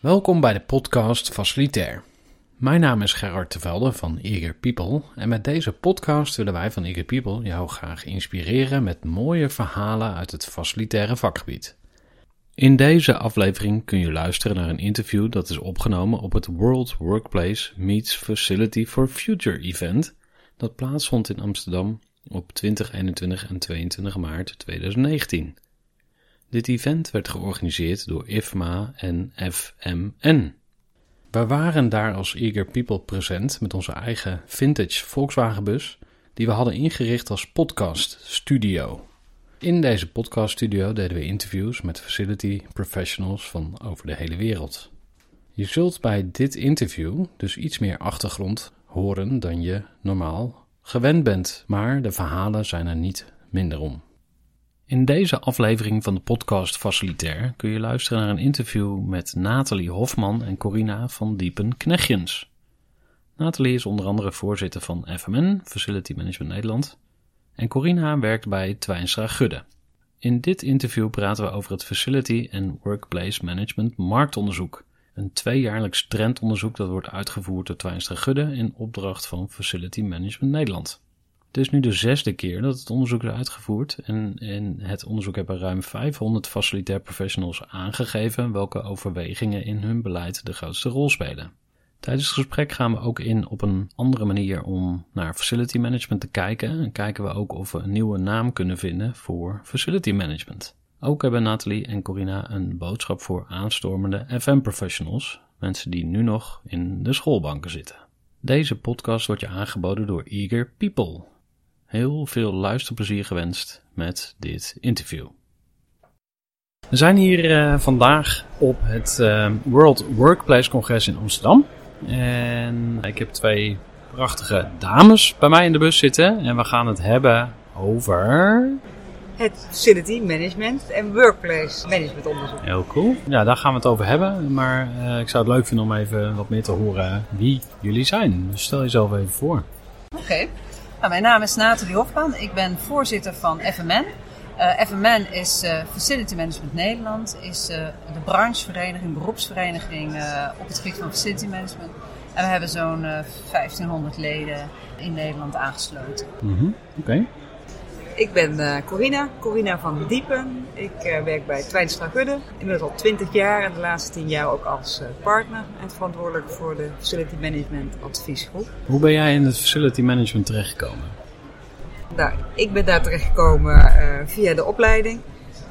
Welkom bij de podcast Facilitair. Mijn naam is Gerard Tevelde van Eager People en met deze podcast willen wij van Eager People jou graag inspireren met mooie verhalen uit het facilitaire vakgebied. In deze aflevering kun je luisteren naar een interview dat is opgenomen op het World Workplace Meets Facility for Future event dat plaatsvond in Amsterdam op 20, 21 en 22 maart 2019. Dit event werd georganiseerd door IFMA en FMN. We waren daar als Eager People present met onze eigen vintage Volkswagen bus, die we hadden ingericht als podcast studio. In deze podcast studio deden we interviews met facility professionals van over de hele wereld. Je zult bij dit interview dus iets meer achtergrond horen dan je normaal gewend bent, maar de verhalen zijn er niet minder om. In deze aflevering van de podcast Facilitair kun je luisteren naar een interview met Nathalie Hofman en Corina van Diepen Knechtjens. Nathalie is onder andere voorzitter van FMN, Facility Management Nederland, en Corina werkt bij Twijnstra Gudde. In dit interview praten we over het Facility and Workplace Management Marktonderzoek, een tweejaarlijks trendonderzoek dat wordt uitgevoerd door Twijnstra Gudde in opdracht van Facility Management Nederland. Het is nu de zesde keer dat het onderzoek is uitgevoerd en in het onderzoek hebben ruim 500 facilitair professionals aangegeven welke overwegingen in hun beleid de grootste rol spelen. Tijdens het gesprek gaan we ook in op een andere manier om naar facility management te kijken en kijken we ook of we een nieuwe naam kunnen vinden voor facility management. Ook hebben Nathalie en Corina een boodschap voor aanstormende FM-professionals, mensen die nu nog in de schoolbanken zitten. Deze podcast wordt je aangeboden door Eager People. Heel veel luisterplezier gewenst met dit interview. We zijn hier uh, vandaag op het uh, World Workplace Congres in Amsterdam. En ik heb twee prachtige dames bij mij in de bus zitten. En we gaan het hebben over. Het facility management en workplace management onderzoek. Heel cool. Ja, daar gaan we het over hebben. Maar uh, ik zou het leuk vinden om even wat meer te horen wie jullie zijn. Dus stel jezelf even voor. Oké. Okay. Nou, mijn naam is Nathalie Hofman. Ik ben voorzitter van FMN. Uh, FMN is uh, Facility Management Nederland, is uh, de branchevereniging, beroepsvereniging op het gebied van facility management. En we hebben zo'n 1500 leden in Nederland aangesloten. -hmm. Oké. Okay. Ik ben Corina, Corina van Diepen. Ik werk bij Twijnstra Gudde. Inmiddels al 20 jaar en de laatste 10 jaar ook als partner en verantwoordelijk voor de Facility Management Adviesgroep. Hoe ben jij in het Facility Management terechtgekomen? Nou, ik ben daar terechtgekomen via de opleiding.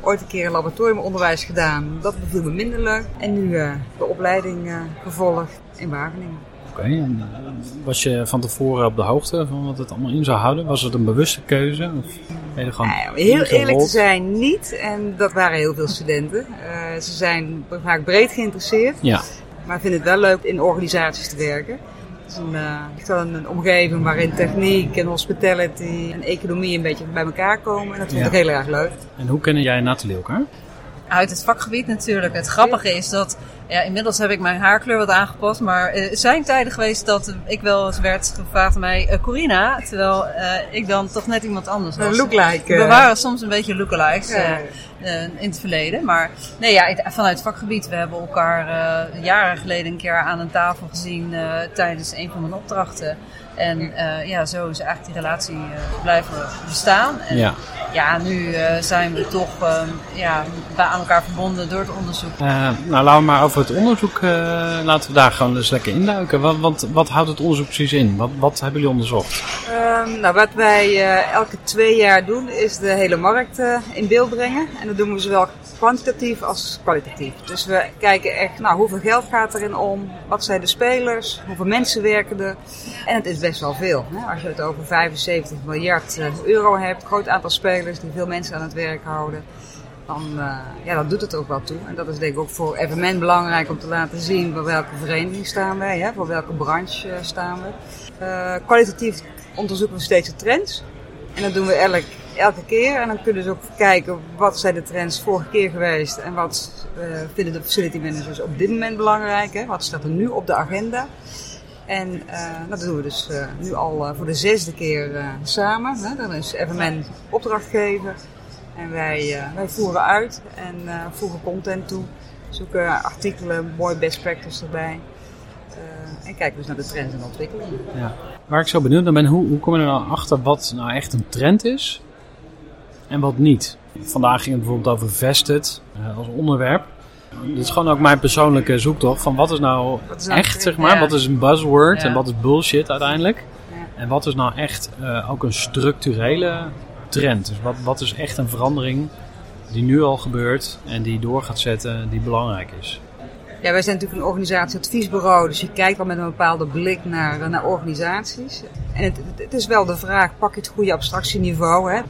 Ooit een keer een laboratoriumonderwijs gedaan. Dat beviel me minder leuk. En nu de opleiding gevolgd in Wageningen. Oké, okay, en was je van tevoren op de hoogte van wat het allemaal in zou houden? Was het een bewuste keuze? Of ben je gewoon nou, heel eerlijk te zijn, niet. En dat waren heel veel studenten. ze zijn vaak breed geïnteresseerd. Ja. Maar vinden het wel leuk in organisaties te werken. Het is een, uh, een, een omgeving waarin techniek en hospitality en economie een beetje bij elkaar komen. En dat vind ik heel erg leuk. En hoe kennen jij Nathalie elkaar? Uit het vakgebied natuurlijk. Het grappige is dat, ja, inmiddels heb ik mijn haarkleur wat aangepast. Maar er zijn tijden geweest dat ik wel eens werd gevraagd aan mij, uh, Corina. Terwijl uh, ik dan toch net iemand anders was. Lookalike. We waren soms een beetje lookalikes. In het verleden. Maar nee, ja, vanuit het vakgebied. We hebben elkaar jaren geleden een keer aan een tafel gezien tijdens een van mijn opdrachten. En uh, ja, zo is eigenlijk die relatie blijven bestaan. En ja. ja, nu zijn we toch ja, aan elkaar verbonden door het onderzoek. nou, laten we maar over het onderzoek, laten we daar gewoon eens lekker induiken. Wat, wat, wat houdt het onderzoek precies in? Wat, wat hebben jullie onderzocht? Um, nou, wat wij elke twee jaar doen, is de hele markt in beeld brengen. En dat doen we zowel kwantitatief als kwalitatief. Dus we kijken echt, nou, hoeveel geld gaat erin om? Wat zijn de spelers? Hoeveel mensen werken er? En het is best wel veel. Hè? Als je het over 75 miljard euro hebt, groot aantal spelers die veel mensen aan het werk houden. Dan, uh, ja, dat doet het ook wel toe. En dat is denk ik ook voor FMN belangrijk om te laten zien voor welke vereniging staan wij, hè? voor welke branche uh, staan we. Uh, kwalitatief onderzoeken we steeds de trends. En dat doen we elk elke keer. En dan kunnen ze ook kijken wat zijn de trends vorige keer geweest en wat vinden de facility managers op dit moment belangrijk. Hè? Wat staat er nu op de agenda? En uh, dat doen we dus uh, nu al voor de zesde keer samen. Hè? Dan is FMN opdrachtgever en wij, wij voeren uit en voegen content toe. zoeken artikelen, mooi best practice erbij. En kijken dus naar de trends en ontwikkelingen. Ja. Waar ik zo benieuwd naar ben, hoe, hoe kom je er nou achter wat nou echt een trend is en wat niet? Vandaag ging het bijvoorbeeld over vested als onderwerp. Dit is gewoon ook mijn persoonlijke zoektocht van wat is nou, wat is nou echt, zeg maar. Ja. Wat is een buzzword ja. en wat is bullshit uiteindelijk. En wat is nou echt uh, ook een structurele trend. Dus wat, wat is echt een verandering die nu al gebeurt en die door gaat zetten, die belangrijk is. Ja, wij zijn natuurlijk een organisatieadviesbureau, dus je kijkt wel met een bepaalde blik naar, naar organisaties. En het, het is wel de vraag, pak je het goede abstractieniveau, hè?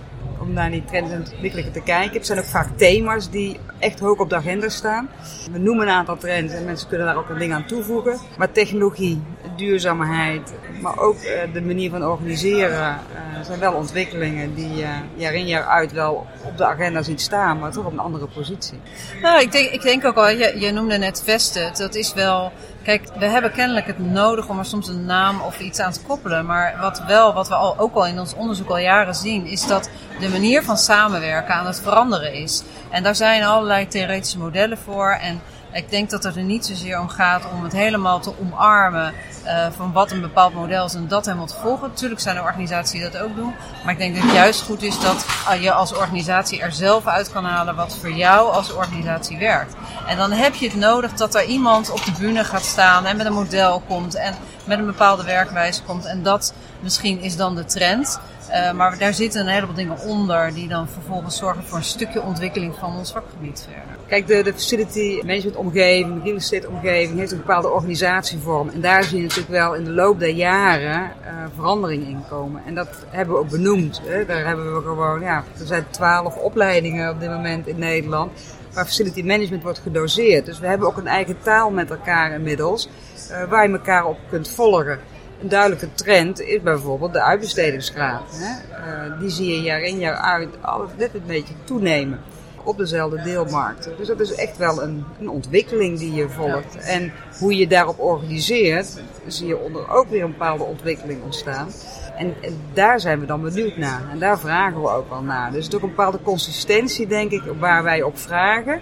Om naar die trends en ontwikkelingen te kijken. Het zijn ook vaak thema's die echt hoog op de agenda staan. We noemen een aantal trends en mensen kunnen daar ook een ding aan toevoegen. Maar technologie, duurzaamheid, maar ook uh, de manier van organiseren uh, zijn wel ontwikkelingen die uh, jaar in jaar uit wel op de agenda ziet staan, maar toch op een andere positie. Nou, ik denk, ik denk ook al, je, je noemde net Vesten, dat is wel Kijk, we hebben kennelijk het nodig om er soms een naam of iets aan te koppelen. Maar wat wel, wat we al, ook al in ons onderzoek al jaren zien, is dat de manier van samenwerken aan het veranderen is. En daar zijn allerlei theoretische modellen voor. En ik denk dat het er niet zozeer om gaat om het helemaal te omarmen uh, van wat een bepaald model is en dat helemaal te volgen. Natuurlijk zijn er organisaties die dat ook doen. Maar ik denk dat het juist goed is dat je als organisatie er zelf uit kan halen wat voor jou als organisatie werkt. En dan heb je het nodig dat er iemand op de bühne gaat staan en met een model komt en met een bepaalde werkwijze komt. En dat misschien is dan de trend. Uh, maar daar zitten een heleboel dingen onder die dan vervolgens zorgen voor een stukje ontwikkeling van ons vakgebied verder. Kijk, de, de facility management omgeving, de real estate omgeving heeft een bepaalde organisatievorm. En daar zie je natuurlijk wel in de loop der jaren uh, verandering in komen. En dat hebben we ook benoemd. Hè. Daar hebben we gewoon, ja, er zijn twaalf opleidingen op dit moment in Nederland waar facility management wordt gedoseerd. Dus we hebben ook een eigen taal met elkaar inmiddels, uh, waar je elkaar op kunt volgen. Een duidelijke trend is bijvoorbeeld de uitbestedingsgraad. Hè? Uh, die zie je jaar in jaar uit alles net een beetje toenemen op dezelfde deelmarkten. Dus dat is echt wel een, een ontwikkeling die je volgt. En hoe je daarop organiseert, zie je onder ook weer een bepaalde ontwikkeling ontstaan. En, en, daar zijn we dan benieuwd naar. En daar vragen we ook wel naar. Dus het is ook een bepaalde consistentie, denk ik, waar wij op vragen.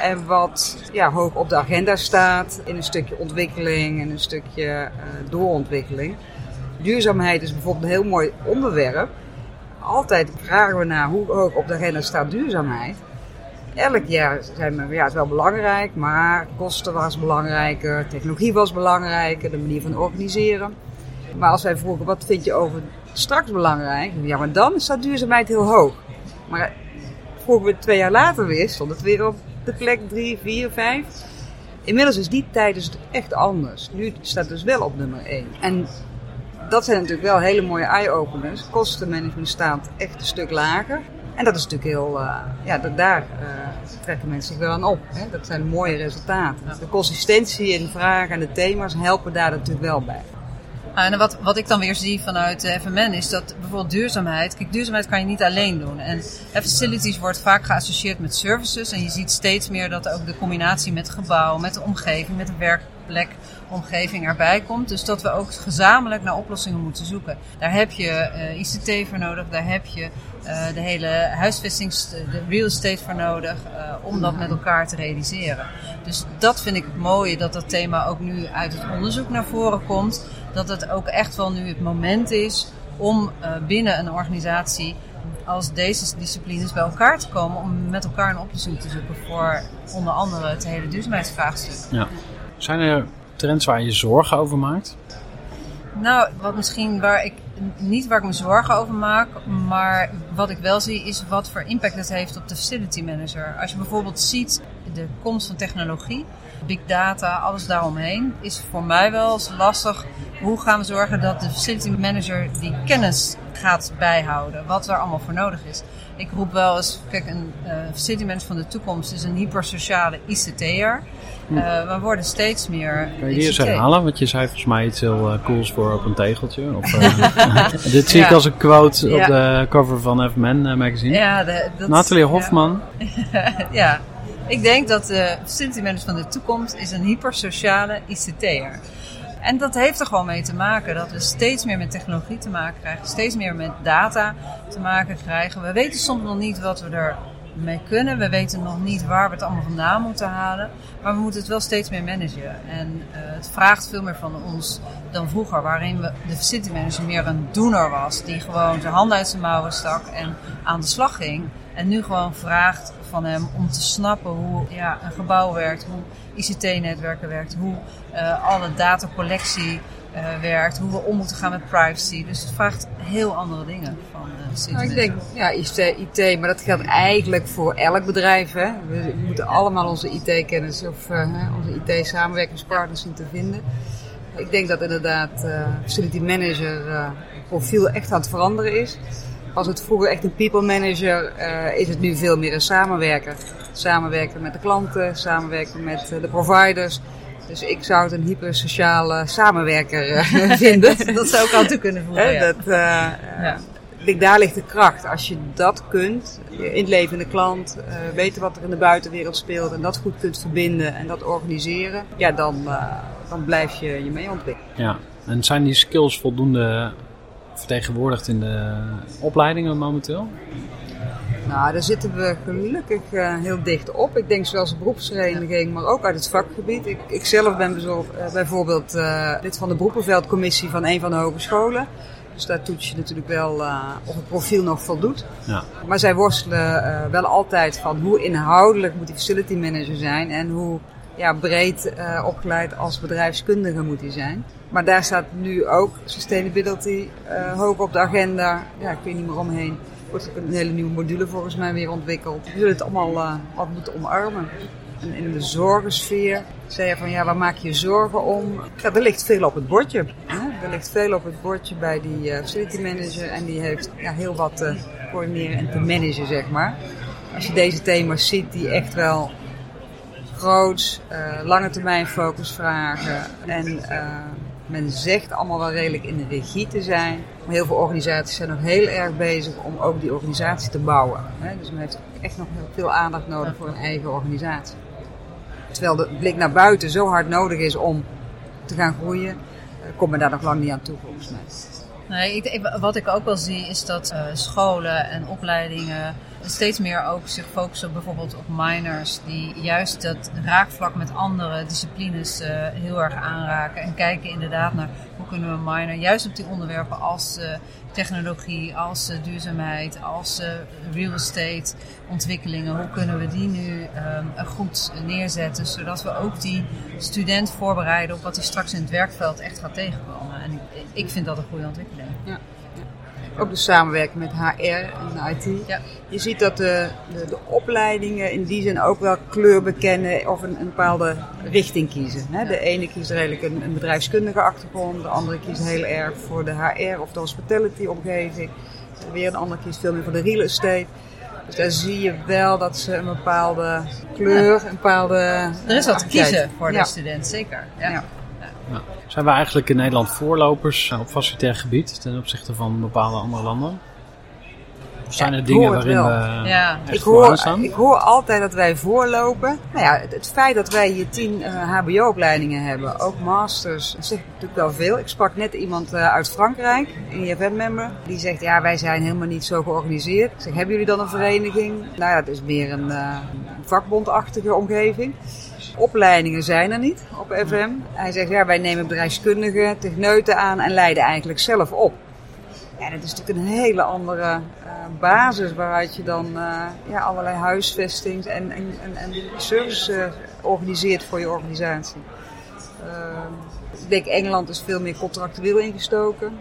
En wat ja, hoog op de agenda staat in een stukje ontwikkeling en een stukje uh, doorontwikkeling. Duurzaamheid is bijvoorbeeld een heel mooi onderwerp. Altijd vragen we naar hoe hoog op de agenda staat duurzaamheid. Elk jaar zijn we, ja, het is wel belangrijk, maar kosten was belangrijker, technologie was belangrijker, de manier van organiseren. Maar als wij vroegen, wat vind je over straks belangrijk? Ja, maar dan staat duurzaamheid heel hoog. Maar vroegen we twee jaar later weer, stond het weer op de plek 3, 4, 5. Inmiddels is die tijd dus echt anders. Nu staat dus wel op nummer 1. En dat zijn natuurlijk wel hele mooie eye-openers. Kostenmanagement staat echt een stuk lager. En dat is natuurlijk heel, uh, ja, dat, daar uh, trekken mensen zich wel aan op. Hè? Dat zijn mooie resultaten. De consistentie in vragen en de thema's helpen daar natuurlijk wel bij. En wat, wat ik dan weer zie vanuit de FMN is dat bijvoorbeeld duurzaamheid. Kijk, duurzaamheid kan je niet alleen doen. En facilities wordt vaak geassocieerd met services. En je ziet steeds meer dat ook de combinatie met gebouw, met de omgeving, met de werkplek, omgeving erbij komt. Dus dat we ook gezamenlijk naar oplossingen moeten zoeken. Daar heb je uh, ICT voor nodig, daar heb je uh, de hele huisvestings, de real estate voor nodig, uh, om dat met elkaar te realiseren. Dus dat vind ik het mooie, dat dat thema ook nu uit het onderzoek naar voren komt. Dat het ook echt wel nu het moment is om uh, binnen een organisatie als deze disciplines bij elkaar te komen om met elkaar een oplossing te zoeken voor onder andere het hele duurzaamheidsvraagstuk. Ja. Zijn er trends waar je zorgen over maakt? Nou, wat misschien waar ik niet waar ik me zorgen over maak, maar wat ik wel zie is wat voor impact het heeft op de facility manager. Als je bijvoorbeeld ziet de komst van technologie, big data, alles daaromheen, is voor mij wel eens lastig. Hoe gaan we zorgen dat de facility manager die kennis gaat bijhouden, wat er allemaal voor nodig is? Ik roep wel eens, kijk, een uh, facility manager van de toekomst is een hypersociale ICT'er. Uh, we worden steeds meer. Kan je die eens herhalen? Want je zei volgens mij iets heel uh, cools voor op een tegeltje. Of, uh, dit zie ja. ik als een quote ja. op de cover van FMN magazine. Ja, de, Nathalie Hofman. ja. Ik denk dat de facility manager van de toekomst is een hypersociale ICT'er. En dat heeft er gewoon mee te maken dat we steeds meer met technologie te maken krijgen, steeds meer met data te maken krijgen. We weten soms nog niet wat we er mee kunnen. We weten nog niet waar we het allemaal vandaan moeten halen. Maar we moeten het wel steeds meer managen. En uh, het vraagt veel meer van ons dan vroeger, waarin de facility manager meer een doener was. Die gewoon zijn handen uit zijn mouwen stak en aan de slag ging. En nu gewoon vraagt van hem om te snappen hoe ja, een gebouw werkt, hoe ICT-netwerken werkt, hoe uh, alle datacollectie uh, werkt, hoe we om moeten gaan met privacy. Dus het vraagt heel andere dingen van uh, nou, Ik denk, ja, ICT, IT, maar dat geldt eigenlijk voor elk bedrijf. Hè. We moeten allemaal onze IT-kennis of uh, onze IT-samenwerkingspartners zien te vinden. Ik denk dat inderdaad facility manager profiel echt aan het veranderen is. Was het vroeger echt een people manager, is het nu veel meer een samenwerker. Samenwerken met de klanten, samenwerken met de providers. Dus ik zou het een hypersociale samenwerker uh, vinden. dat zou ik al toe kunnen voelen. Ja. Dat, uh, ja. Ik daar ligt de kracht. Als je dat kunt, je inlevende klant, uh, weten wat er in de buitenwereld speelt en dat goed kunt verbinden en dat organiseren, ja, dan, dan blijf je je mee ontwikkelen. Ja, en zijn die skills voldoende vertegenwoordigd in de opleidingen momenteel? Nou, daar zitten we gelukkig uh, heel dicht op. Ik denk zoals de beroepsvereniging, maar ook uit het vakgebied. Ik, ik zelf ben uh, bijvoorbeeld uh, lid van de beroepenveldcommissie van een van de hogescholen. Dus daar toets je natuurlijk wel of het profiel nog voldoet. Ja. Maar zij worstelen wel altijd van hoe inhoudelijk moet die facility manager zijn en hoe ja, breed opgeleid als bedrijfskundige moet hij zijn. Maar daar staat nu ook sustainability hoog op de agenda. Ja, ik weet niet meer omheen wordt ook een hele nieuwe module volgens mij weer ontwikkeld. We zullen het allemaal uh, wat moeten omarmen. En in de zorgensfeer zei je van ja, waar maak je zorgen om? Er ligt veel op het bordje. Hè? Er ligt veel op het bordje bij die uh, facility manager en die heeft ja, heel wat te coördineren en te managen, zeg maar. Als je deze thema's ziet die echt wel groot, uh, lange termijn focus vragen en men zegt allemaal wel redelijk in de regie te zijn. Maar heel veel organisaties zijn nog heel erg bezig om ook die organisatie te bouwen. Dus men heeft echt nog heel veel aandacht nodig voor een eigen organisatie. Terwijl de blik naar buiten zo hard nodig is om te gaan groeien, eh, komt men daar nog lang niet aan toe volgens mij. Nee, ik, wat ik ook wel zie is dat uh, scholen en opleidingen steeds meer ook zich focussen bijvoorbeeld op minors die juist dat raakvlak met andere disciplines uh, heel erg aanraken en kijken inderdaad naar hoe kunnen we minor juist op die onderwerpen als uh, technologie, als uh, duurzaamheid, als real estate ontwikkelingen, hoe kunnen we die nu um, goed neerzetten zodat we ook die student voorbereiden op wat hij straks in het werkveld echt gaat tegenkomen. En ik, ik vind dat een goede ontwikkeling. Ja ook de samenwerking met HR en IT. Ja. Je ziet dat de, de, de, opleidingen in die zin ook wel kleur bekennen of een, een bepaalde richting kiezen. Hè? De ene kiest redelijk een, een, bedrijfskundige achtergrond, de andere kiest heel erg voor de HR of de hospitality omgeving. Weer een ander kiest veel meer voor de real estate. Dus daar zie je wel dat ze een bepaalde kleur, een bepaalde... Er is wat te kiezen voor de student, zeker. ja. Ja. Zijn we eigenlijk in Nederland voorlopers op facilitair gebied ten opzichte van bepaalde andere landen? Of zijn er dingen waarin we ja. ik hoor, staan? Ik hoor altijd dat wij voorlopen. Nou ja, het, feit dat wij hier tien uh, hbo-opleidingen hebben, ook masters, dat zegt natuurlijk wel veel. Ik sprak net iemand uh, uit Frankrijk, een IFM-member, die zegt ja, wij zijn helemaal niet zo georganiseerd. Ik zeg, hebben jullie dan een vereniging? Nou ja, het is meer een uh, vakbondachtige omgeving opleidingen zijn er niet op FM. Hij zegt, ja, wij nemen bedrijfskundigen, techneuten aan en leiden eigenlijk zelf op. Ja, dat is natuurlijk een hele andere uh, basis waaruit je dan uh, ja, allerlei huisvestings en, en, en, en service uh, organiseert voor je organisatie. ik denk Engeland is veel meer contractueel ingestoken.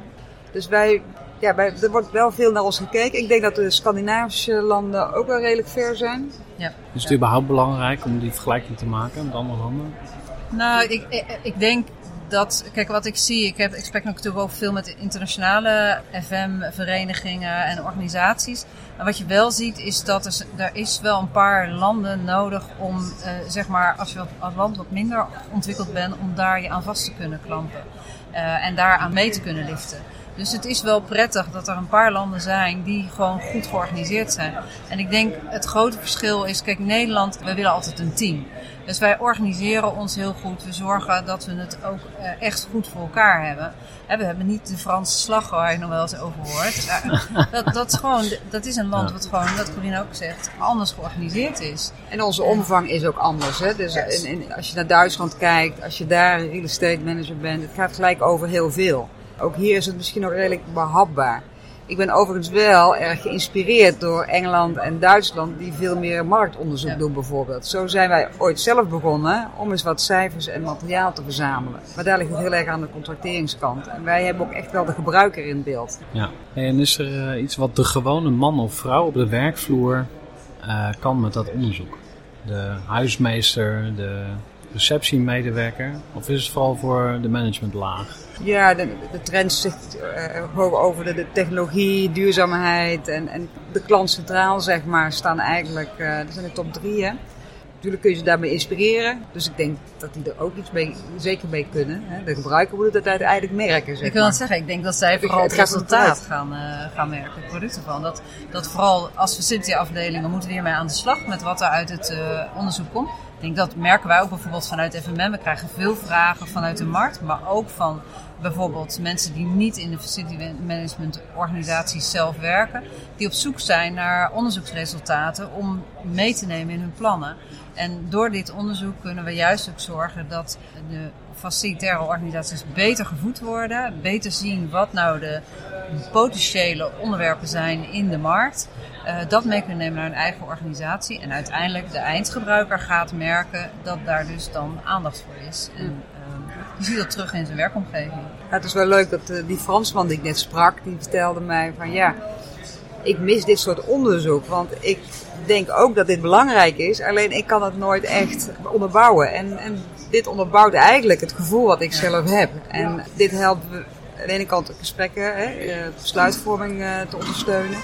Dus wij, ja, wij, er wordt wel veel naar ons gekeken. Ik denk dat de Scandinavische landen ook wel redelijk ver zijn. Ja. Is het überhaupt belangrijk om die vergelijking te maken met andere landen? Nou, ik, ik, ik denk dat, kijk wat ik zie, ik, heb, ik spreek natuurlijk ook veel met internationale FM-verenigingen en organisaties. En wat je wel ziet is dat er, er is wel een paar landen nodig om, uh, zeg maar, als je als land wat minder ontwikkeld bent, om daar je aan vast te kunnen klampen. Uh, en daar aan mee te kunnen liften. Dus het is wel prettig dat er een paar landen zijn die gewoon goed georganiseerd zijn. En ik denk het grote verschil is, kijk Nederland, we willen altijd een team. Dus wij organiseren ons heel goed. We zorgen dat we het ook eh, echt goed voor elkaar hebben. we hebben niet de Franse slag waar je nog wel eens over hoort. dat, dat, is gewoon, dat is een land wat gewoon, wat Corine ook zegt, anders georganiseerd is. En onze omvang is ook anders. Hè? Dus in, in, als je naar Duitsland kijkt, als je daar real estate manager bent, het gaat gelijk over heel veel. Ook hier is het misschien nog redelijk behapbaar. Ik ben overigens wel erg geïnspireerd door Engeland en Duitsland, die veel meer marktonderzoek doen bijvoorbeeld. Zo zijn wij ooit zelf begonnen om eens wat cijfers en materiaal te verzamelen. Maar daar ligt het heel erg aan de contracteringskant. En wij hebben ook echt wel de gebruiker in beeld. Ja, en is er uh, iets wat de gewone man of vrouw op de werkvloer uh, kan met dat onderzoek? De huismeester, de receptiemedewerker? Of is het vooral voor de managementlaag? Ja, de, de trend zit uh, over de, de, technologie, duurzaamheid en, en de klant centraal, zeg maar, staan eigenlijk, uh, dat zijn de top drie. Hè. Natuurlijk kun je ze daarmee inspireren. Dus ik denk dat die er ook iets mee, zeker mee kunnen. Hè. De gebruiker moet het uiteindelijk merken. Zeg ik wil het zeggen, ik denk dat zij vooral het, resultaat gaan, uh, gaan merken, het product ervan. Dat, dat vooral als facility afdelingen moeten we hiermee aan de slag met wat er uit het onderzoek komt. Ik denk dat merken wij ook bijvoorbeeld vanuit FMM. We krijgen veel vragen vanuit de markt, maar ook van bijvoorbeeld mensen die niet in de facility management organisaties zelf werken, die op zoek zijn naar onderzoeksresultaten om mee te nemen in hun plannen. En door dit onderzoek kunnen we juist ook zorgen dat de facilitaire organisaties beter gevoed worden, beter zien wat nou de potentiële onderwerpen zijn in de markt. Uh, dat mee kunnen nemen naar hun eigen organisatie. En uiteindelijk de eindgebruiker gaat merken dat daar dus dan aandacht voor is. En je ziet dat terug in zijn werkomgeving. Het is wel leuk dat uh, die Fransman die ik net sprak, die vertelde mij van ja, ik mis dit soort onderzoek. Want ik denk ook dat dit belangrijk is, alleen ik kan het nooit echt onderbouwen. En, en dit onderbouwt eigenlijk het gevoel wat ik zelf heb. En dit helpt aan de ene kant gesprekken, hè, eh, besluitvorming uh, te ondersteunen.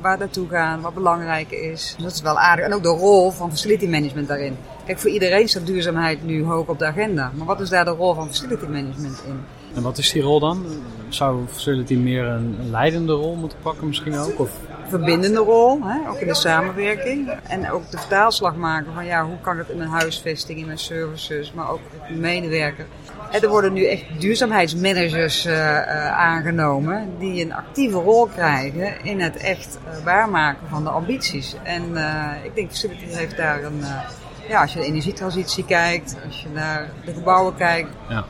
Waar naartoe gaan, wat belangrijk is. Dat is wel aardig. En ook de rol van facility management daarin. Kijk, voor iedereen staat duurzaamheid nu hoog op de agenda. Maar wat is daar de rol van facility management in? En wat is die rol dan? Zou facility meer een leidende rol moeten pakken misschien ook? Of? Verbindende rol, hè? ook in de samenwerking. En ook de vertaalslag maken van ja, hoe kan ik het in mijn huisvesting, in mijn services, maar ook met medewerker. En er worden nu echt duurzaamheidsmanagers uh, aangenomen die een actieve rol krijgen in het echt uh, waarmaken van de ambities. En ik denk Facility heeft daar een ja, als je de energietransitie kijkt, als je naar de gebouwen kijkt. Ja.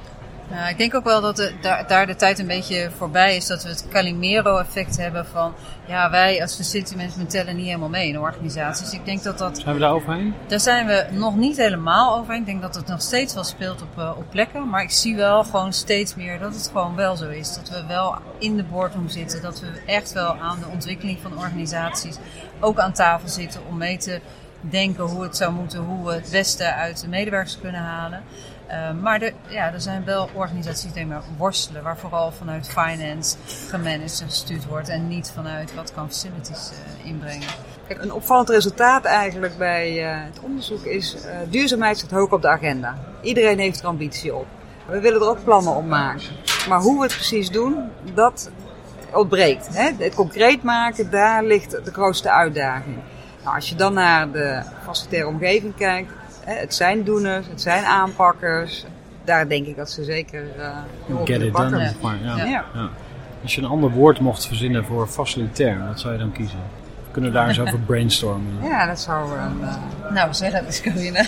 Nou, ik denk ook wel dat de, daar, daar, de tijd een beetje voorbij is dat we het Calimero-effect hebben van ja, wij als facility management tellen niet helemaal mee in organisaties. Ik denk dat dat. Zijn we daar overheen? Daar zijn we nog niet helemaal overheen. Ik denk dat het nog steeds wel speelt op, uh, op plekken. Maar ik zie wel gewoon steeds meer dat het gewoon wel zo is. Dat we wel in de boardroom zitten. Dat we echt wel aan de ontwikkeling van organisaties ook aan tafel zitten om mee te denken hoe het zou moeten, hoe we het beste uit de medewerkers kunnen halen. Uh, maar de, ja, er zijn wel organisaties die maar worstelen, waar vooral vanuit finance gemanaged en gestuurd wordt en niet vanuit wat kan facilities uh, inbrengen. Kijk, een opvallend resultaat eigenlijk bij uh, het onderzoek is duurzaamheid staat hoog op de agenda. Iedereen heeft er ambitie op. We willen er ook plannen op maken. Maar hoe we het precies doen, dat ontbreekt. Hè? Het concreet maken, daar ligt de grootste uitdaging. Nou, als je dan naar de facilitaire omgeving kijkt, het zijn doeners, het zijn aanpakkers. Daar denk ik dat ze zeker uh, Get it done, maar, ja. Ja. ja. Als je een ander woord mocht verzinnen voor facilitair, wat zou je dan kiezen? We kunnen daar eens over brainstormen. Ja, dat zou een... Uh... Nou, zeg dat eens, Corine.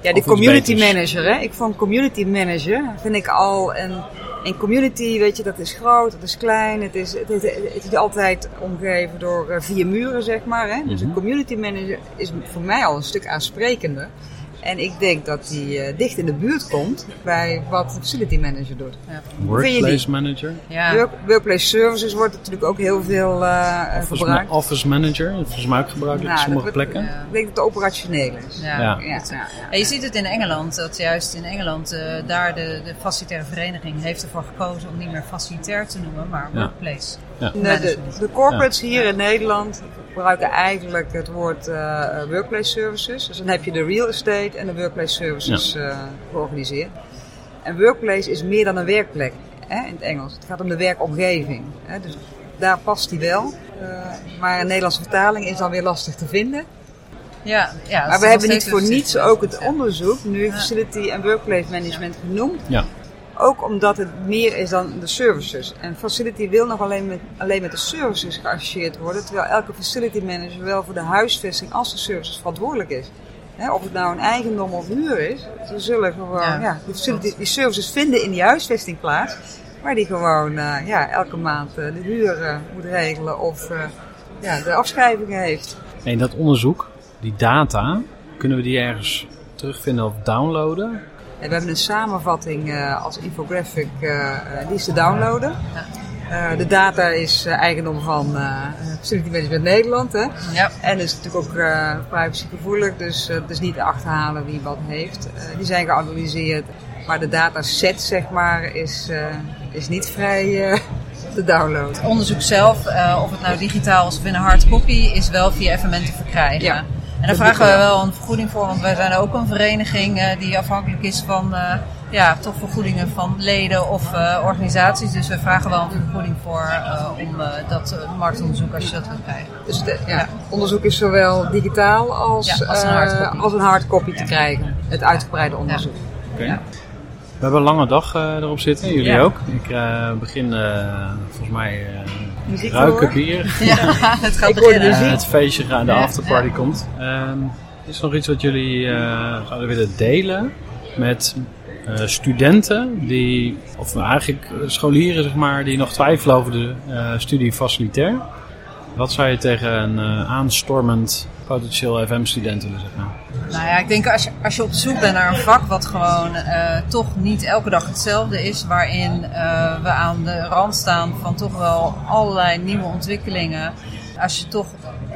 ja, die community manager, hè. Ik vond community manager, vind ik al een en community, weet je, dat is groot, dat is klein. Het is, het, het, is altijd omgeven door eh, vier muren, zeg maar. Hè? Dus een mhm. community manager is voor mij al een stuk aansprekender. En ik denk dat die uh, dicht in de buurt komt bij wat de facility manager doet. Ja. Workplace manager? Ja. Work, workplace services wordt natuurlijk ook heel veel uh, office gebruikt. Ma office manager, volgens mij ook gebruikt nou, op sommige plekken. Ik denk dat het operationeel is. Ja. ja. ja. En je ziet het in Engeland, dat juist in Engeland uh, daar de, de facilitaire vereniging heeft ervoor gekozen om niet meer facilitair te noemen, maar workplace. Ja. De, de, de, corporates hier in Nederland gebruiken eigenlijk het woord uh, workplace services. Dus dan heb je de real estate en de workplace services ja. uh, georganiseerd. En workplace is meer dan een werkplek hè, in het Engels. Het gaat om de werkomgeving. Hè, dus daar past die wel. Uh, maar een Nederlandse vertaling is dan weer lastig te vinden. Ja, ja, Maar we hebben niet voor niets ook het onderzoek, nu Facility en Workplace Management genoemd. Ja. Ook omdat het meer is dan de services. En facility wil nog alleen met, alleen met de services geassocieerd worden. Terwijl elke facility manager wel voor de huisvesting als de services verantwoordelijk is. Hè, of het nou een eigendom of huur is. Ze zullen gewoon, Ja. ja, die, facility, die services vinden in die huisvesting plaats. Waar die gewoon eh, ja, elke maand eh, de huur eh, moet regelen of eh, ja, de afschrijvingen heeft. En dat onderzoek, die data, kunnen we die ergens terugvinden of downloaden? En we hebben een samenvatting eh, als infographic, eh, eh, die is te downloaden. De data is eigendom van eh Facility Management Nederland. Hè? Ja. En is natuurlijk ook privacygevoelig, dus het is niet te achterhalen wie wat heeft. Die zijn geanalyseerd, maar de dataset zeg maar is, is niet vrij te downloaden. onderzoek zelf, of het nou digitaal is of in een hardcopy, is wel via FMN te verkrijgen. Ja. En daar vragen we wel een vergoeding voor, want wij zijn ook een vereniging eh, die afhankelijk is van eh, ja, toch vergoedingen van leden of eh, organisaties. Dus we vragen wel een vergoeding voor eh, om dat marktonderzoek als je dat wilt krijgen. Dus de, ja, onderzoek is zowel digitaal als, Ja, als een eh, hardcopy. als een hardcopy te krijgen. Het uitgebreide onderzoek. Oké. We hebben een lange dag eh, erop zitten, jullie Ja. ook. Ik eh, begin eh, volgens mij uh, Muziek ruiken bier. Ja, het gaat beginnen. muziek. Het feestje gaat, de Ja. afterparty Ja. komt. Ehm, is er nog iets wat jullie eh, zouden willen delen met eh, studenten die, of eigenlijk scholieren zeg maar, die nog twijfelen over de eh, studie facilitair? Wat zou je tegen een eh, aanstormend potentieel FM-student willen zeggen? Nou ja, ik denk als je, als je op zoek bent naar een vak wat gewoon eh, toch niet elke dag hetzelfde is, waarin eh, we aan de rand staan van toch wel allerlei nieuwe ontwikkelingen. Als je toch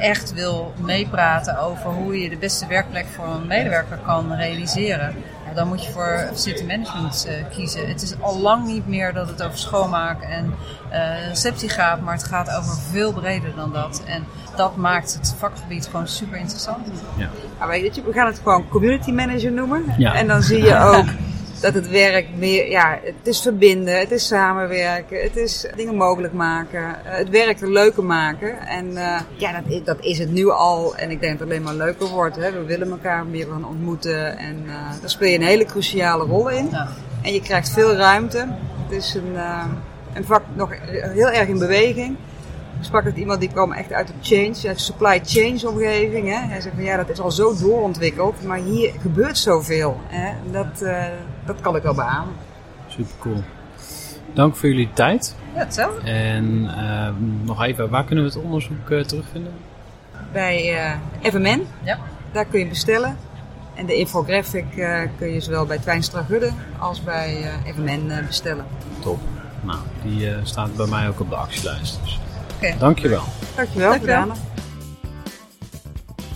echt wil meepraten over hoe je de beste werkplek voor een medewerker kan realiseren, dan moet je voor city management eh, kiezen. Het is al lang niet meer dat het over schoonmaak en eh, receptie gaat, maar het gaat over veel breder dan dat. En dat maakt het vakgebied gewoon super interessant. Ja. Ja, weet je, we gaan het gewoon community manager noemen. Ja. En dan zie je ook dat het werk meer, ja, het is verbinden, het is samenwerken, het is dingen mogelijk maken, eh, het werk er leuker maken. En eh, ja, dat is, dat is het nu al. En ik denk dat het alleen maar leuker wordt. Hè. We willen elkaar meer gaan ontmoeten en eh, daar speel je een hele cruciale rol in. En je krijgt veel ruimte. Het is een, eh, een vak nog heel erg in beweging. Ik sprak met iemand die kwam echt uit de change, uit de supply chain omgeving. Hè. Hij zei van ja, dat is al zo doorontwikkeld, maar hier gebeurt zoveel. Hè. Dat, dat kan ik wel beamen. Super cool. Dank voor jullie tijd. Ja, hetzelfde. En ehm, nog even, waar kunnen we het onderzoek eh, terugvinden? Bij eh FMN, Ja. daar kun je bestellen. En de infographic eh, kun je zowel bij Twijnstra Gudde als bij eh, FMN eh, bestellen. Top. Nou, die eh, staat bij mij ook op de actielijst. Dus. Oké. Dankjewel. Dankjewel, Dankjewel. Dana.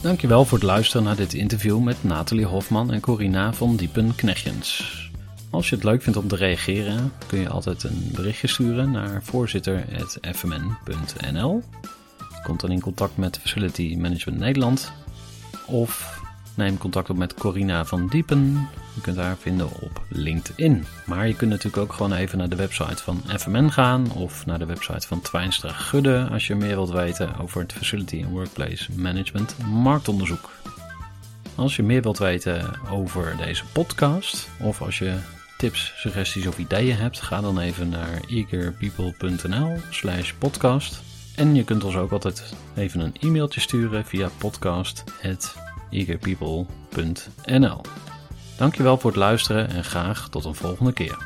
Dankjewel voor het luisteren naar dit interview met Nathalie Hofman en Corina van Diepen-Knechtjens. Als je het leuk vindt om te reageren, kun je altijd een berichtje sturen naar voorzitter.fmn.nl. Komt dan in contact met Facility Management Nederland. Of neem contact op met Corina van Diepen. Je kunt haar vinden op LinkedIn. Maar je kunt natuurlijk ook gewoon even naar de website van FMN gaan. Of naar de website van Twijnstra Gudde als je meer wilt weten over het Facility and Workplace Management marktonderzoek. Als je meer wilt weten over deze podcast, of als je tips, suggesties of ideeën hebt, ga dan even naar eagerpeople.nl slash podcast. En je kunt ons ook altijd even een e-mailtje sturen via podcast.eagerpeople.nl Dankjewel voor het luisteren en graag tot een volgende keer.